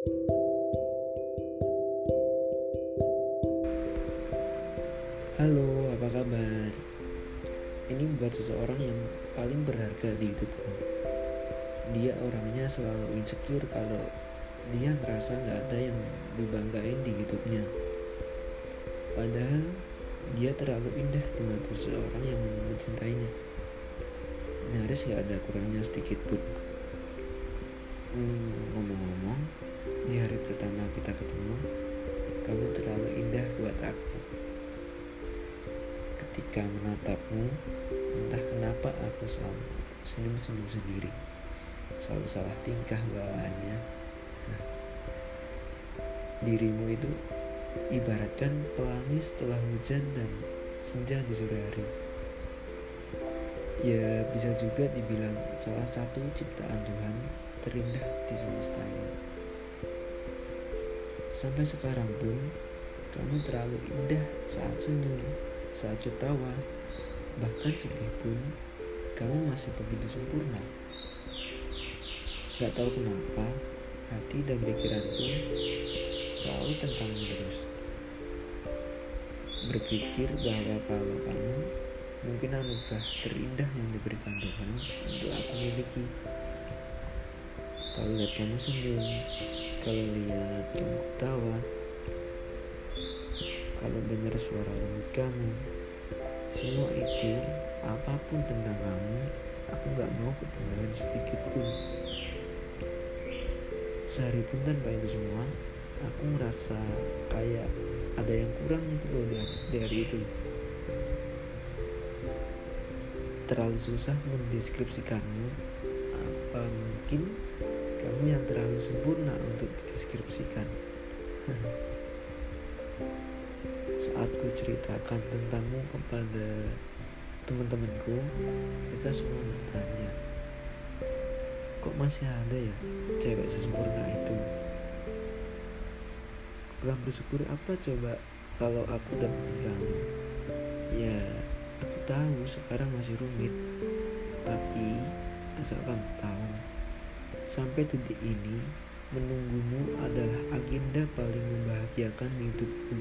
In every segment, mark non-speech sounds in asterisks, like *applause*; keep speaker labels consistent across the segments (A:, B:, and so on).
A: Halo, apa kabar? Ini buat seseorang yang paling berharga di hidupku. Dia orangnya selalu insecure kalau dia merasa gak ada yang dibanggain di hidupnya. Padahal dia terlalu indah di mata seseorang yang mencintainya. Nyaris gak ada kurangnya sedikit pun. Hmm, pertama kita ketemu, kamu terlalu indah buat aku. Ketika menatapmu, entah kenapa aku selalu senyum-senyum sendiri. Selalu salah tingkah bawaannya. Dirimu itu ibaratkan pelangi setelah hujan dan senja di sore hari. Ya bisa juga dibilang salah satu ciptaan Tuhan terindah di semesta ini. Sampai sekarang pun kamu terlalu indah saat senyum, saat ketawa, bahkan sedih pun kamu masih begitu sempurna. Gak tahu kenapa hati dan pikiranku selalu tentangmu terus. Berpikir bahwa kalau kamu mungkin anugerah terindah yang diberikan Tuhan untuk aku miliki. Kalau lihat kamu senyum, kalau lihat kamu ketawa, kalau dengar suara lembut kamu, semua itu apa pun tentang kamu, aku gak mau ketinggalan sedikit pun. Sehari pun tanpa itu semua, aku ngerasa kayak ada yang kurang itu loh dari, dari itu. Terlalu susah mendeskripsikanmu. Apa mungkin kamu yang terlalu sempurna untuk dideskripsikan? *laughs* Saat ku ceritakan tentangmu kepada teman-temanku, mereka semua bertanya, kok masih ada ya cewek sesempurna itu? Kurang bersyukur apa coba kalau aku dapetin kamu? Ya, aku tahu sekarang masih rumit, tapi asal kamu tahu, sampai detik ini menunggumu adalah agenda paling membahagiakan hidupku.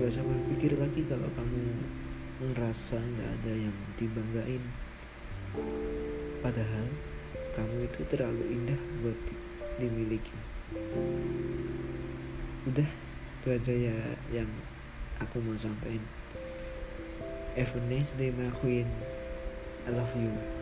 A: Gak usah berpikir lagi kalau kamu ngerasa gak ada yang dibanggain. Padahal kamu itu terlalu indah buat di dimiliki. Udah, itu aja ya yang aku mau sampaikan. Have a nice day, my queen. I love you.